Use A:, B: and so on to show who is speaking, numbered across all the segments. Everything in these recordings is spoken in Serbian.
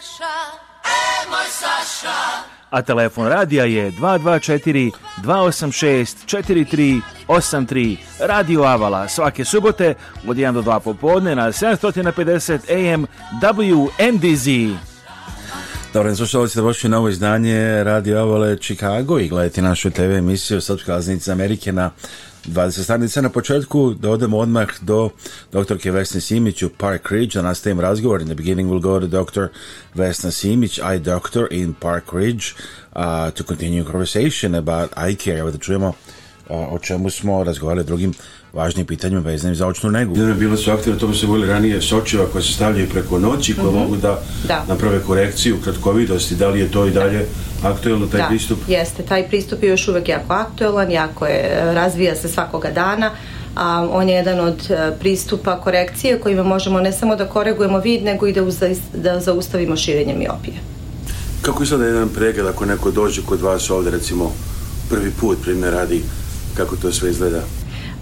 A: Saša, e moj Saša. A telefon radija je 224 286 4383 Radio Avala svake subote od 1 do 2 popodne na 750 AM WNDZ.
B: Dobro, slušalci, da došli novo izdanje Radio Avale Chicago i gledajte našu TV emisiju Srpska Aznica Amerike na 20 stranica na početku, da odemo odmah do doktorke Vesne Simić u Park Ridge, da nastavim razgovor. In the beginning we'll go to doctor Vesna Simić, eye doctor in Park Ridge, uh, to continue conversation about eye care. Evo da čujemo uh, o čemu smo razgovarali drugim važnim pitanjima vezanim za očnu negu. Jedno je bilo software, o tome se govorili ranije, sočiva koja se stavljaju preko noći, koja mm -hmm. mogu da, da, naprave korekciju kratkovidosti, da li je to i dalje da. aktuelno taj
C: da,
B: pristup?
C: jeste, taj pristup je još uvek jako aktuelan, jako je, razvija se svakoga dana, a on je jedan od e, pristupa korekcije kojima možemo ne samo da koregujemo vid, nego i da, uza, da zaustavimo širenje miopije.
B: Kako izgleda jedan pregled ako neko dođe kod vas ovde, recimo, prvi put, primjer radi, kako to sve izgleda?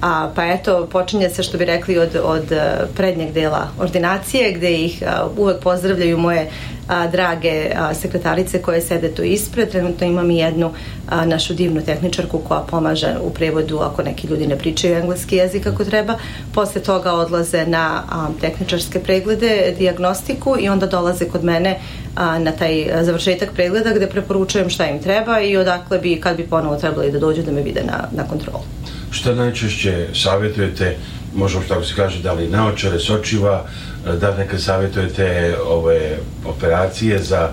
C: A, pa eto, počinje se što bi rekli od, od e, prednjeg dela ordinacije gde ih a, e, uvek pozdravljaju moje a, drage a, sekretarice koje sede tu ispred. Trenutno imam i jednu a, našu divnu tehničarku koja pomaže u prevodu ako neki ljudi ne pričaju engleski jezik kako treba. Posle toga odlaze na a, tehničarske preglede, diagnostiku i onda dolaze kod mene a, na taj e, završetak pregleda gde preporučujem šta im treba i odakle bi, kad bi ponovo trebali da dođu da me vide na, na kontrolu.
B: Šta najčešće savjetujete, možemo što se kaže, da li naočare, sočiva, e, da li nekad savjetujete ove operacije za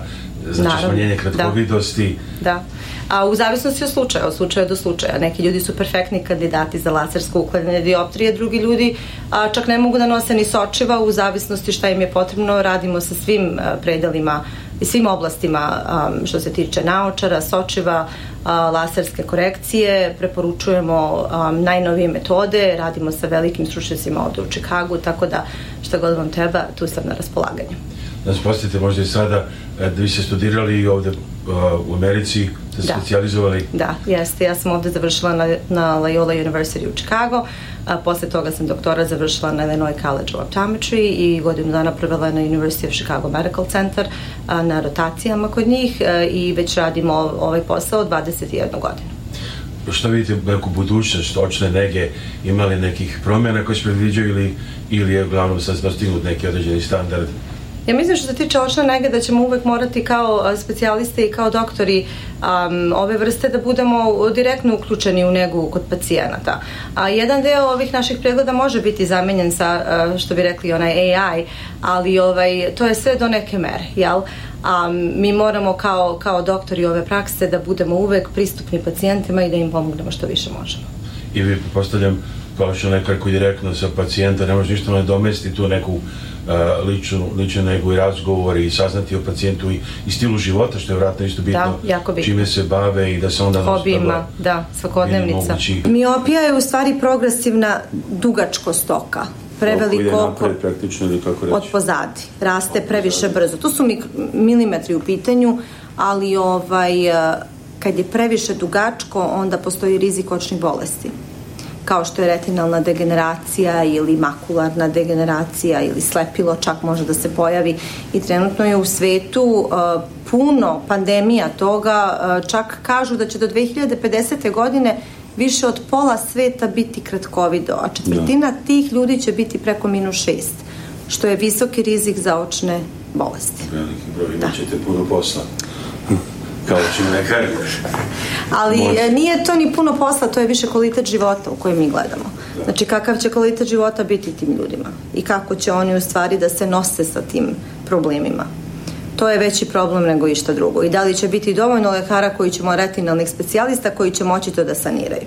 B: znači smanjenje da. kratkovidosti.
C: Da. da. A u zavisnosti od slučaja, od slučaja do slučaja. Neki ljudi su perfektni kandidati za lasersko uklanjanje dioptrije, drugi ljudi a, čak ne mogu da nose ni sočiva u zavisnosti šta im je potrebno. Radimo sa svim a, e, predelima i svim oblastima um, što se tiče naočara, sočiva, uh, laserske korekcije, preporučujemo um, najnovije metode, radimo sa velikim stručnjacima ovde u Čikagu, tako da šta god vam treba, tu sam na raspolaganju.
B: Da nas prostite možda i sada, e, da vi ste studirali i ovde Uh, u Americi se da. specializovali.
C: Da, jeste. Ja sam ovde završila na, na Loyola University u Chicago, a posle toga sam doktora završila na Illinois College of Optometry i godinu dana provela na University of Chicago Medical Center a, na rotacijama kod njih a, i već radimo ovaj posao 21 godinu
B: pa šta vidite neku budućnost očne nege, imali nekih promjena koje se predviđaju ili, ili je uglavnom sad dostignut neki određeni standard?
C: Ja mislim što se tiče očne nege da ćemo uvek morati kao specijaliste i kao doktori um, ove vrste da budemo direktno uključeni u negu kod pacijenata. A jedan deo ovih naših pregleda može biti zamenjen sa, što bi rekli, onaj AI, ali ovaj, to je sve do neke mere, jel? A mi moramo kao, kao doktori ove prakse da budemo uvek pristupni pacijentima i da im pomognemo
B: što
C: više možemo.
B: I vi, postavljam, kao što nekako direktno sa pacijenta, ne može ništa ne domesti tu neku E, ličnu, ličnu nego i razgovor i saznati o pacijentu i, i stilu života, što je vratno isto da, bitno, da, jako bitno. čime se bave i da se onda...
C: Hobijima, da, svakodnevnica. Miopija je u stvari progresivna dugačko stoka
B: preveliko oko, praktično
C: ili kako reći? od pozadi, raste previše brzo. Tu su milimetri u pitanju, ali ovaj, e, kad je previše dugačko, onda postoji rizik očnih bolesti kao što je retinalna degeneracija ili makularna degeneracija ili slepilo čak može da se pojavi i trenutno je u svetu e, puno pandemija toga, e, čak kažu da će do 2050. godine više od pola sveta biti kratkovido, a četvrtina da. tih ljudi će biti preko minus šest, što je visoki rizik za očne bolesti. Veliki
B: broj, da. imaćete puno posla kao čimlekar.
C: Da ali Možda. E, nije to ni puno posla, to je više kvalitet života u kojem mi gledamo. Da. Znači kakav će kvalitet života biti tim ljudima i kako će oni u stvari da se nose sa tim problemima. To je veći problem nego išta drugo. I da li će biti dovoljno lekara koji ćemo retinalnih specijalista koji će moći to da saniraju.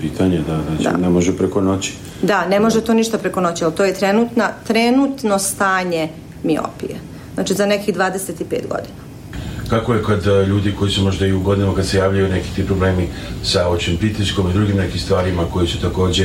B: Pitanje, da, znači, da. ne može preko noći.
C: Da, ne može to ništa preko noći, ali to je trenutna, trenutno stanje miopije. Znači za nekih 25 godina.
B: Kako je kad eh, ljudi koji su možda i u godinama kad se javljaju neki ti problemi sa očnim pritiskom i drugim nekim stvarima koji su takođe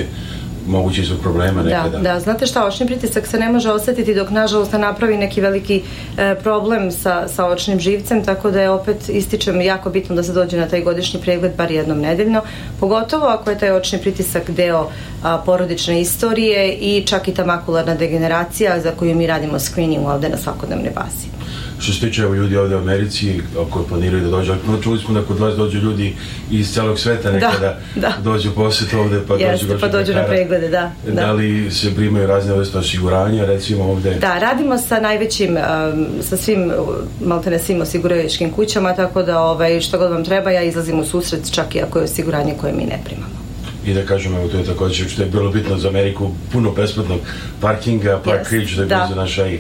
B: mogući izvor problema da, nekada.
C: Da, da, znate šta, očni pritisak se ne može osetiti dok nažalost ne napravi neki veliki e, problem sa, sa očnim živcem, tako da je opet ističem jako bitno da se dođe na taj godišnji pregled bar jednom nedeljno, pogotovo ako je taj očni pritisak deo a, porodične istorije i čak i ta makularna degeneracija za koju mi radimo screening ovde na svakodnevne bazi.
B: Što se tiče ljudi ovde u Americi koji planiraju da dođu, ali čuli smo da kod vas dođu ljudi iz celog sveta da, nekada, da, da. dođu posjet ovde pa Jeste, dođu, pa dođu na preglede, da, da. Da li se primaju razne vrste osiguranja, recimo ovde?
C: Da, radimo sa najvećim, um, sa svim, uh, malte ne svim osigurajućim kućama, tako da ovaj, što god vam treba, ja izlazim u susret čak i ako je osiguranje koje mi ne primamo
B: i da kažem, evo to je takođe što je bilo bitno za Ameriku, puno besplatnog parkinga, Park yes, da je da. blizu naša i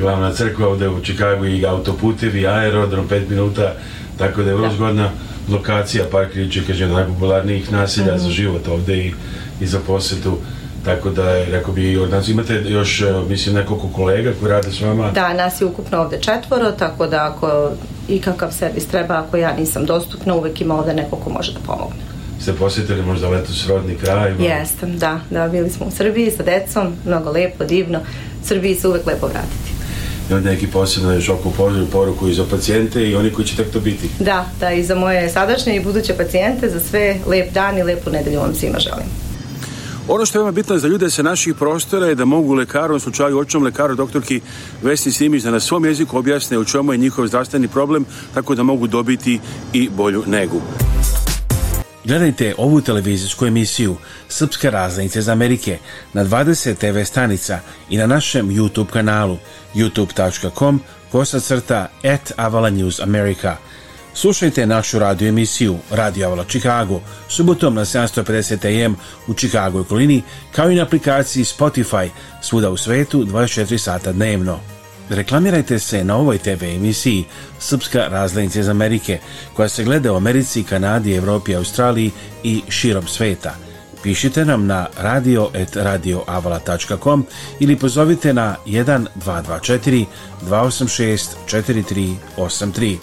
B: glavna crkva ovde u Čikagu i autoputevi, aerodrom, pet minuta, tako da je vrlo da. zgodna lokacija Park Ridge, kažem, najpopularnijih naselja mm -hmm. za mhm. život ovde i, i za posetu. Tako da, rekao bi, od nas imate još, e, mislim, nekoliko kolega koji rade s vama.
C: Da, nas je ukupno ovde četvoro, tako da ako i kakav servis treba, ako ja nisam dostupna, uvek ima ovde neko ko može da pomogne.
B: Ste posjetili možda s rodni kraj?
C: Jeste, da, da, bili smo u Srbiji sa decom, mnogo lepo, divno. Srbiji se uvek lepo vratiti
B: i onda neki posebno još oko poželjnu poruku i za pacijente i oni koji će tek to biti.
C: Da, da i za moje sadašnje i buduće pacijente, za sve lep dan i lepu nedelju vam svima želim.
B: Ono što je veoma bitno za ljude sa naših prostora je da mogu lekaru, u slučaju očnom lekaru, doktorki Vesni Simić, da na svom jeziku objasne u čemu je njihov zdravstveni problem, tako da mogu dobiti i bolju negu.
A: Gledajte ovu televizijsku emisiju Srpske raznice iz Amerike na 20 TV stanica i na našem YouTube kanalu youtube.com kosacrta at Avala Slušajte našu radio emisiju Radio Avala Chicago subotom na 750 AM u Chicago i kolini kao i na aplikaciji Spotify svuda u svetu 24 sata dnevno. Reklamirajte se na ovoj TV emisiji Srpska razglednica iz Amerike, koja se gleda u Americi, Kanadi, Evropi, Australiji i širom sveta. Pišite nam na radio.radioavala.com ili pozovite na 1224 286 4383.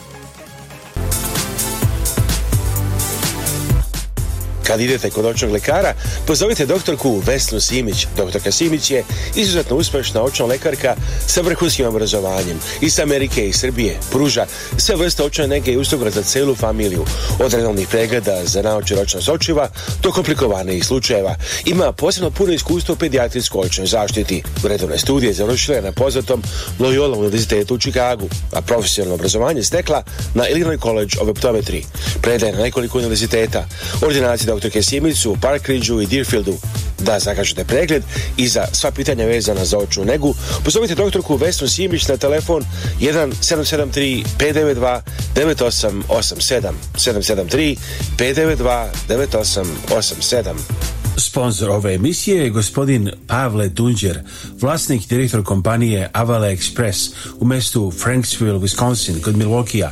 A: Kad idete kod očnog lekara, pozovite doktorku Vesnu Simić. Doktorka Simić je izuzetno uspešna očna lekarka sa vrhunskim obrazovanjem iz Amerike i Srbije. Pruža sve vrste očne nege i usluga za celu familiju. Od redovnih pregleda za naoče ročnost sočiva do komplikovanih slučajeva. Ima posebno puno iskustva u pedijatrijskoj očnoj zaštiti. Redovne studije završila je na poznatom Loyola univerzitetu u Čikagu, a profesionalno obrazovanje stekla na Illinois College of Optometry. Predaje na nekoliko univerziteta. Ordinacija utrke Simicu, Parkridžu i Deerfieldu. Da zakažete pregled i za sva pitanja vezana za očnu negu, pozovite doktorku Vesnu Simić na telefon 1773 592 9887 773 592 9887. Sponzor ove emisije je gospodin Pavle Dunđer, vlasnik i direktor kompanije Avale Express u mestu Franksville, Wisconsin, kod Milwaukee-a.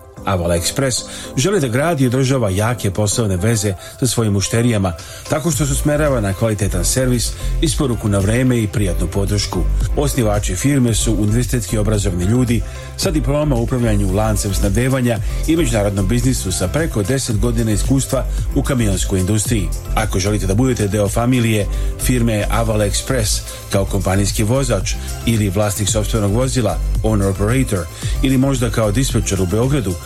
A: Avala Express želi da gradi i održava jake poslovne veze sa svojim mušterijama tako što se usmerava na kvalitetan servis, isporuku na vreme i prijatnu podršku. Osnivači firme su univerzitetski obrazovni ljudi sa diploma u upravljanju lancem snabdevanja i međunarodnom biznisu sa preko 10 godina iskustva u kamionskoj industriji. Ako želite da budete deo familije firme Avala Express kao kompanijski vozač ili vlasnik sobstvenog vozila, owner operator ili možda kao dispečer u Beogradu,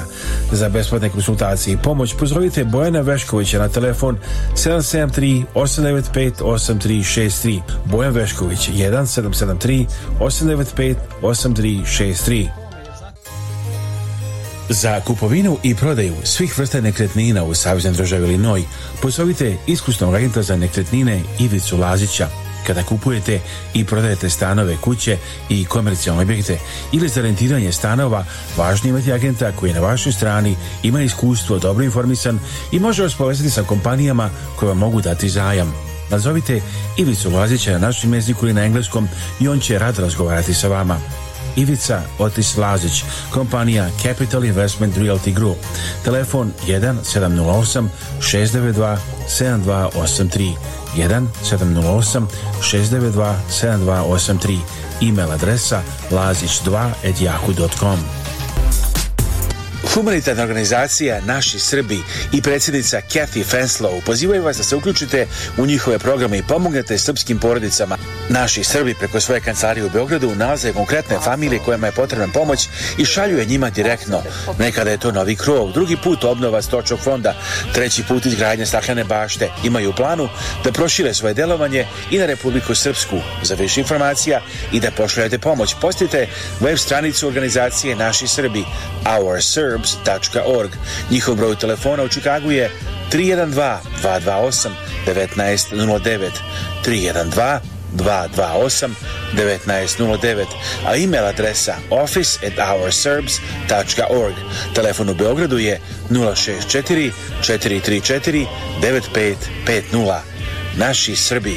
A: saveta za besplatne konsultacije i pomoć, pozovite Bojana Veškovića na telefon 773 895 8363. Bojan Vešković 1773 895 8363. Za kupovinu i prodaju svih vrsta nekretnina u Saveznoj državi Ilinoj pozovite iskusnog agenta za nekretnine Ivicu Lazića kada kupujete i prodajete stanove, kuće i komercijalne objekte ili za rentiranje stanova, važno je imati agenta koji je na vašoj strani, ima iskustvo, dobro informisan i može vas povezati sa kompanijama koje vam mogu dati zajam. Nazovite Ivicu Lazića na našem jeziku i na engleskom i on će rad razgovarati sa vama. Ivica Otis Lazić, kompanija Capital Investment Realty Group. Telefon 1 708 692 7283 1 692 7283 email adresa lazić 2yahoocom Humanitarna organizacija Naši Srbi i predsjednica Kathy Fenslow pozivaju vas da se uključite u njihove programe i pomognete srpskim porodicama. Naši Srbi preko svoje kancelarije u Beogradu nalaze konkretne familije kojima je potrebna pomoć i šalju je njima direktno. Nekada je to novi krov, drugi put obnova stočnog fonda, treći put izgradnja staklene bašte. Imaju planu da prošire svoje delovanje i na Republiku Srpsku. Za više informacija i da pošaljete pomoć, postite web stranicu organizacije Naši Srbi, Our Serb jobs.org. Njihov broj telefona u Čikagu je 312 228 1909 312 228 1909, a e-mail adresa office.ourserbs.org. Telefon u Beogradu je 064 434 9550. Naši Srbi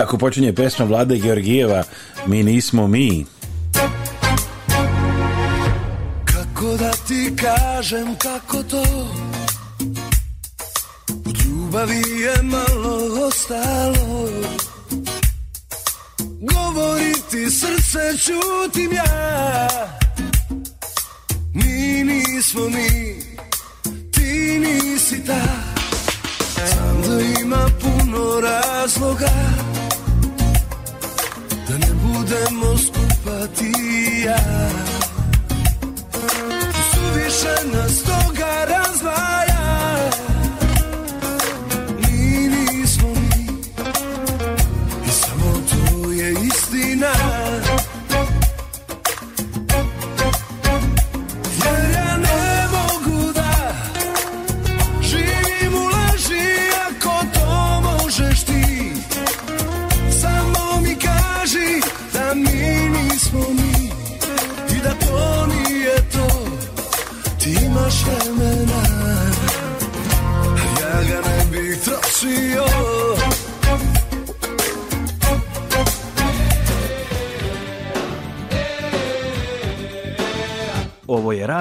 A: Tako počinje pesma Vlade Georgijeva Mi nismo mi Kako da ti kažem kako to Od ljubavi je malo ostalo Govoriti srce čutim ja Mi nismo mi Ti nisi ta Znam da ima puno razloga Podemos oskupatija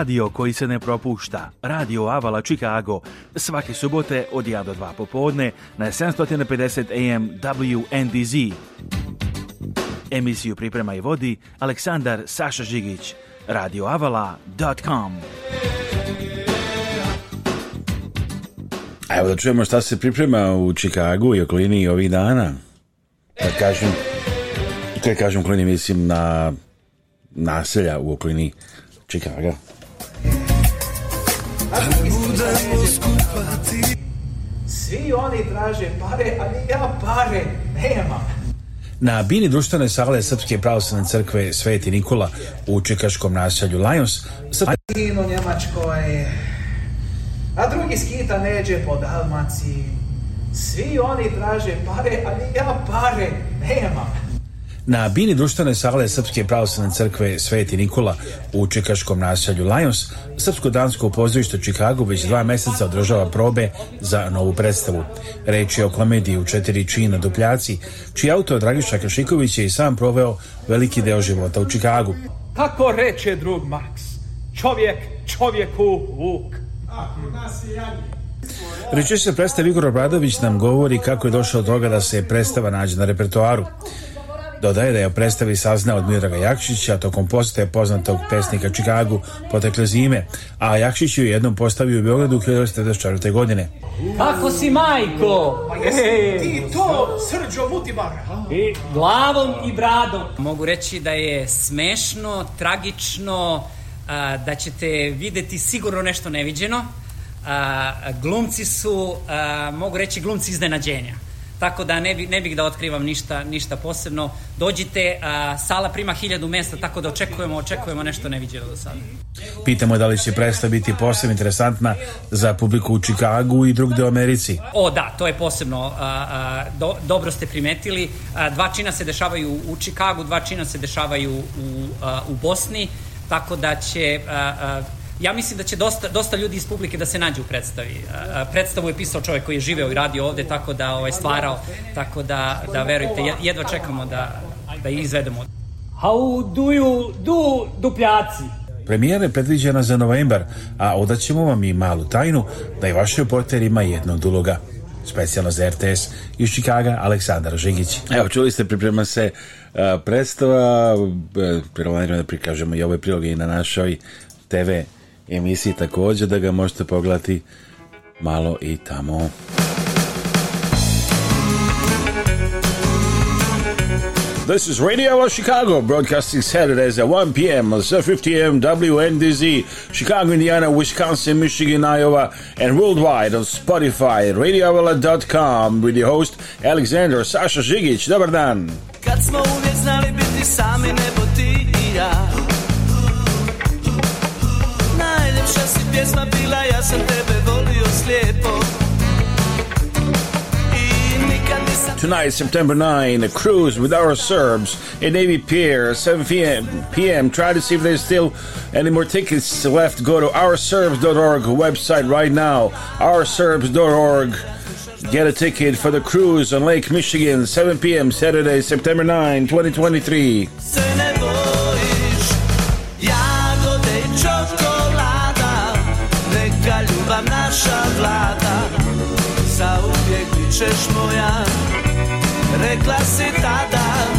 A: radio koji se ne propušta, Radio Avala Chicago, svake subote od 1 do 2 popodne na 750 AM WNDZ. Emisiju priprema i vodi Aleksandar Saša Žigić, radioavala.com.
B: Evo da čujemo šta se priprema u Čikagu i okolini ovih dana. Da kažem, kad da kažem okolini, mislim na naselja u okolini Čikaga. uhvati Svi oni traže pare, ali ja pare nemam. Na bini društvene sale Srpske pravoslavne crkve Sveti Nikola u čekaškom naselju Lajons Srpino Njemačkoj A drugi skita neđe po Dalmaciji Svi oni traže pare, ali ja pare nemam Na bini društvene sale Srpske pravoslavne crkve Sveti Nikola u čikaškom naselju Lajons, Srpsko-dansko pozorište Čikagu već dva meseca održava probe za novu predstavu. Reč je o komediji u četiri čina Dupljaci, čiji autor Dragiša Kašiković je i sam proveo veliki deo života u Čikagu.
D: Kako reče drug Max? čovjek čovjeku vuk. Ako nas
B: je Reče se predstav Igor Obradović nam govori kako je došao do toga da se predstava nađe na repertoaru. Dodaje da je o predstavi saznao od Miodraga Jakšića tokom posjeta poznatog pesnika Čikagu potekle zime, a Jakšić ju jednom postavio u Beogradu 1994. godine.
E: Kako si majko? Pa
F: jesi ti to, Srđo Mutimara?
E: I glavom i bradom.
G: Mogu reći da je smešno, tragično, da ćete videti sigurno nešto neviđeno. glumci su, mogu reći, glumci iznenađenja tako da ne, bi, ne bih da otkrivam ništa, ništa posebno. Dođite, a, sala prima hiljadu mesta, tako da očekujemo, očekujemo nešto neviđeno do sada.
B: Pitamo da li će predstava biti posebno interesantna za publiku u Čikagu i drugde u Americi.
G: O da, to je posebno, a, a, do, dobro ste primetili. A, dva čina se dešavaju u Čikagu, dva čina se dešavaju u, a, u Bosni, tako da će a, a, ja mislim da će dosta, dosta ljudi iz publike da se nađe u predstavi. Predstavu je pisao čovjek koji je živeo i radio ovde, tako da ovaj, stvarao, tako da, da verujte, jedva čekamo da, da izvedemo.
H: How do you do dupljaci?
B: Premijera je predviđena za novembar, a odaćemo vam i malu tajnu da i vaš reporter ima jednu od uloga. Specijalno za RTS iz Čikaga, Aleksandar Žigić. Evo, čuli ste, priprema se uh, predstava, uh, e, planiramo da prikažemo i ove priloge i na našoj TV emisiji takođe da ga možete pogledati malo i tamo. This is Radio Hour Chicago, broadcasting Saturdays at 1 p.m. on 7:50 p.m. WNDZ, Chicago, Indiana, Wisconsin, Michigan, Iowa, and worldwide on Spotify, RadioOla.com, with your host Alexander Sasha Žigić. Dobar dan! Kad smo uvijek znali biti sami nebo ti i ja pjesma bila ja sam tebe volio slijepo Tonight, September 9, a cruise with our Serbs in Navy Pier, 7 p.m. p.m. Try to see if there's still any more tickets left. Go to ourserbs.org website right now. Ourserbs.org. Get a ticket for the cruise on Lake Michigan, 7 p.m. Saturday, September 9, 2023. zlata Zauvijek bit ćeš moja Rekla si tada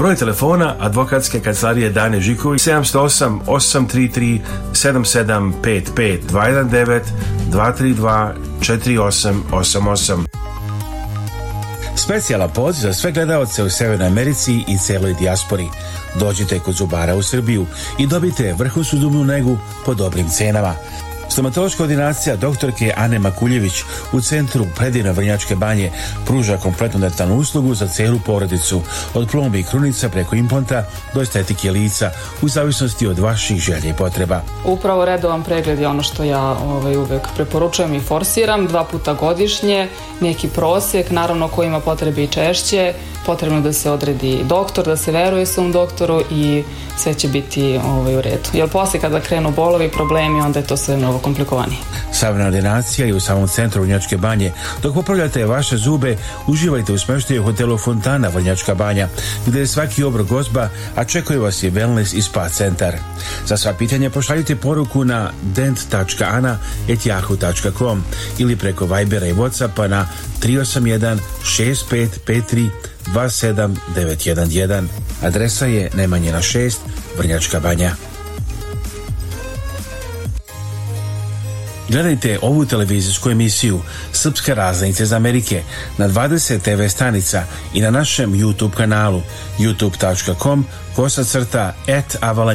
B: Broj telefona advokatske kancelarije Dane Žiković 708 833 7755 219 232 4888.
A: Specijala poziv za sve gledalce u Severnoj Americi i celoj dijaspori. Dođite kod zubara u Srbiju i dobite vrhu sudobnu negu po dobrim cenama. Stomatološka ordinacija doktorke Ane Makuljević u centru predina Vrnjačke banje pruža kompletnu dentalnu uslugu za celu porodicu, od plombi i krunica preko implanta do estetike lica, u zavisnosti od vaših želja i potreba.
I: Upravo redovan pregled je ono što ja ovaj, uvek preporučujem i forsiram, dva puta godišnje, neki prosjek, naravno ko ima potrebe i češće, potrebno da se odredi doktor, da se veruje svom doktoru i sve će biti ovaj, u redu. Jer posle kada krenu bolovi, problemi, onda je to sve mnogo komplikovanije.
A: Savna ordinacija je u samom centru Vrnjačke banje. Dok popravljate vaše zube, uživajte u smeštaju hotelu Fontana Vrnjačka banja, gde je svaki obrok gozba, a čekuje vas i wellness i spa centar. Za sva pitanja pošaljite poruku na dent.ana.yahoo.com ili preko Vibera i Whatsappa na 381 6553 27911. Adresa je Nemanjina 6, Vrnjačka banja. Gledajte ovu televizijsku emisiju Srpske raznice iz Amerike na 20 TV stanica i na našem YouTube kanalu youtube.com kosacrta at Avala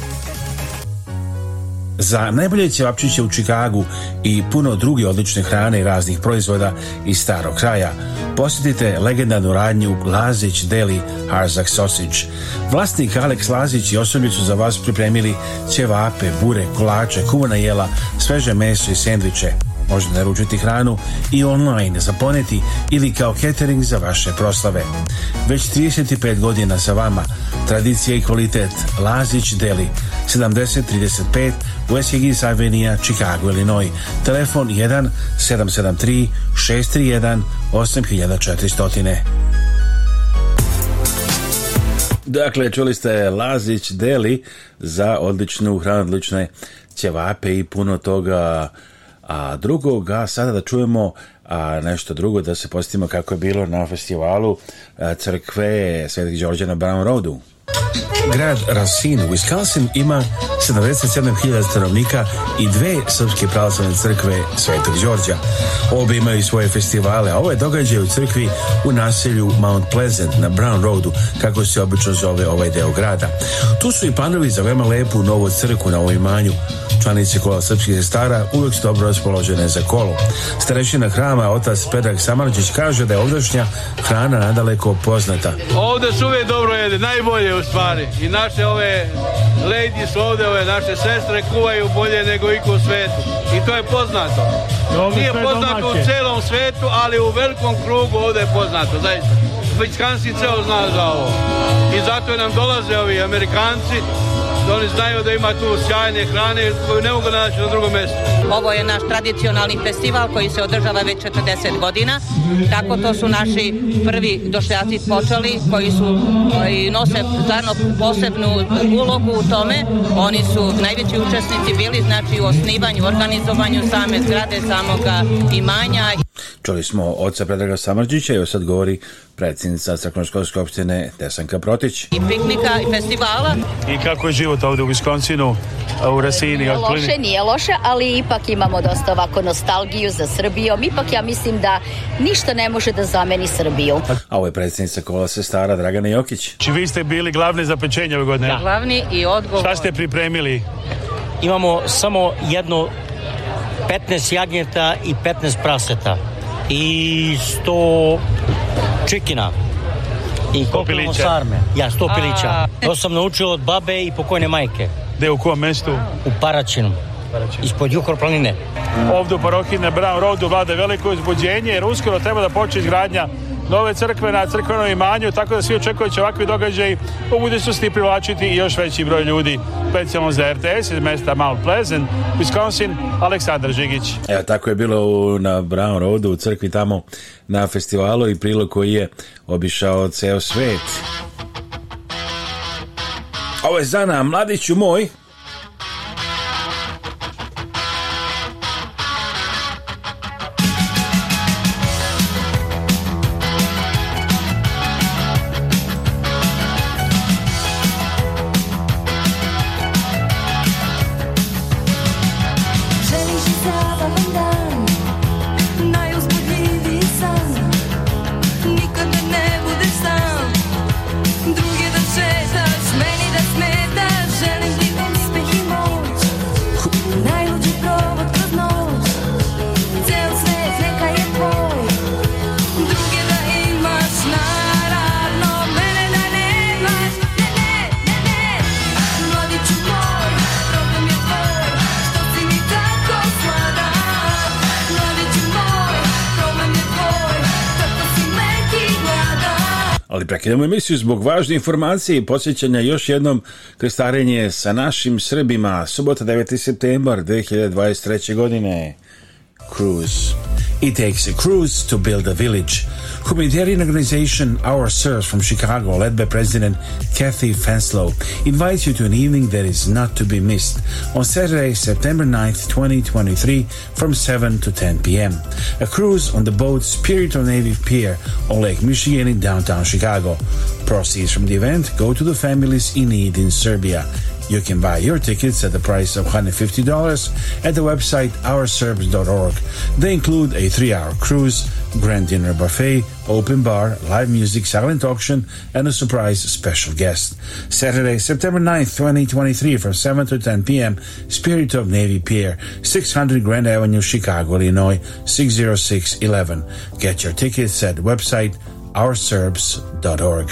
A: za najbolje ćevapčiće u Čikagu i puno druge odlične hrane i raznih proizvoda iz starog kraja. Posjetite legendarnu radnju Lazić Deli Harzak Sausage. Vlasnik Aleks Lazić i osoblje su za vas pripremili ćevape, bure, kolače, kuvana jela, sveže meso i sendviče može naručiti hranu i online za poneti ili kao catering za vaše proslave. Već 35 godina sa vama. Tradicija i kvalitet. Lazić Deli. 7035 West Higgins Avenue, Chicago, Illinois. Telefon 1 773 631 8400.
B: Dakle, čuli ste Lazić Deli za odličnu hranu, odlične ćevape i puno toga A drugog, a sada da čujemo a, nešto drugo, da se postimo kako je bilo na festivalu a, crkve Svetog Đorđa na Brown Roadu. Grad Racine Wisconsin ima 77.000 stanovnika i dve srpske pravoslavne crkve Svetog Đorđa. Obe imaju svoje festivale, a ovo je događaj u crkvi u naselju Mount Pleasant na Brown Roadu, kako se obično zove ovaj deo grada. Tu su i planovi za veoma lepu novu crku na ovom imanju. Članice kola srpskih sestara uvek su dobro raspoložene za kolo. Starešina hrama, otac Pedrag Samarđić, kaže da je ovdašnja hrana nadaleko poznata.
J: Ovde su uvek dobro jede, najbolje u stvari i naše ove ladies ovde, ove naše sestre kuvaju bolje nego iko u svetu. I to je poznato. Nije poznato domaće. u celom svetu, ali u velikom krugu ovde je poznato, zaista. Već ceo zna za ovo. I zato nam dolaze ovi Amerikanci, da oni znaju da ima tu sjajne hrane koju ne mogu da naći na drugom mjestu.
K: Ovo je naš tradicionalni festival koji se održava već 40 godina. Tako to su naši prvi došljaci počeli koji su i nose stvarno posebnu ulogu u tome. Oni su najveći učesnici bili znači u osnivanju, organizovanju same zgrade, samoga imanja.
A: Čuli smo oca Predraga Samrđića i joj sad govori predsjednica Crknoškolske opštine Desanka Protić.
L: I piknika i festivala.
B: I kako je život život ovdje u Viskonsinu, u Rasini.
M: Nije loše, nije loše, ali ipak imamo dosta ovako nostalgiju za Srbijom. Ipak ja mislim da ništa ne može da zameni Srbiju.
A: A ovo je predsjednica kola se stara Dragana Jokić.
B: Či vi ste bili glavni za pečenje ove godine? Da,
N: glavni i odgovor.
B: Šta ste pripremili?
O: Imamo samo jedno 15 jagnjeta i 15 praseta i 100 čikina i kopilića. sarme. Ja, sto pilića. To sam naučio od babe i pokojne majke.
B: Gde, u kojem mestu?
O: U Paraćinu. Paraćinu. Ispod Jukor planine.
B: Ovde u parohiji na Brown Roadu vlada veliko uzbuđenje jer uskoro treba da počne izgradnja nove crkve na crkvenom imanju, tako da svi očekuju da će ovakvi događaj u budućnosti privlačiti i još veći broj ljudi, specijalno za RTS iz mesta Mount Pleasant, Wisconsin, Aleksandar Žigić. Evo, tako je bilo na Brown Roadu, u crkvi tamo na festivalu i prilog koji je obišao ceo svet. Ovo je Zana, mladiću moj. ali prekidamo emisiju zbog važne informacije i podsjećanja još jednom krestarenje sa našim Srbima, subota 9. septembar 2023. godine. Cruise. It takes a cruise to build a village. Humanitarian organization Our Search from Chicago, led by President Kathy Fenslow, invites you to an evening that is not to be missed on Saturday, September 9th, 2023, from 7 to 10 p.m. A cruise on the boat Spirit of Navy Pier on Lake Michigan in downtown Chicago. Proceeds from the event go to the families in need in Serbia. You can buy your tickets at the price of $150 at the website ourservice.org. They include a three hour cruise, grand dinner buffet, open bar, live music, silent auction, and a surprise special guest. Saturday, September 9th, 2023, from 7 to 10 p.m., Spirit of Navy Pier, 600 Grand Avenue, Chicago, Illinois, 60611. Get your tickets at website ourserbs.org.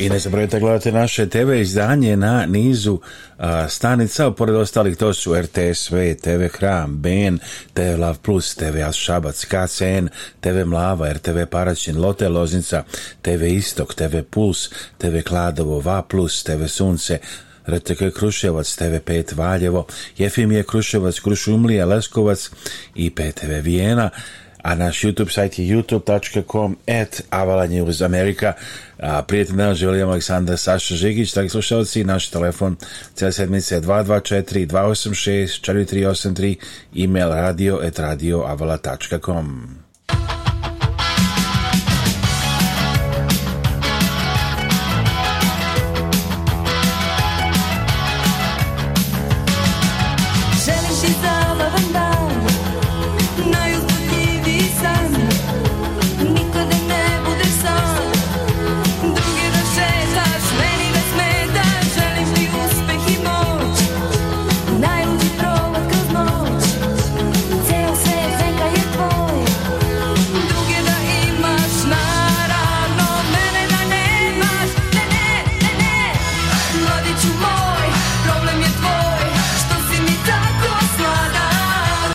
B: I ne zaboravite gledate naše TV izdanje na nizu a, stanica, pored ostalih to su RTSV, TV Hram, BN, TV Lav Plus, TV As Šabac, KCN, TV Mlava, RTV Paraćin, Lote Loznica, TV Istok, TV Puls, TV Kladovo, Va Plus, TV Sunce, RTK Kruševac, TV5 Valjevo, Jefimije Kruševac, Krušumlija, Leskovac i PTV Vijena a naš YouTube sajt je youtube.com at Avala News Prijatelj nam želim Aleksandar Saša Žigić, dragi slušalci, naš telefon cijela sedmica je 224 286 4383, email radio at radioavala.com.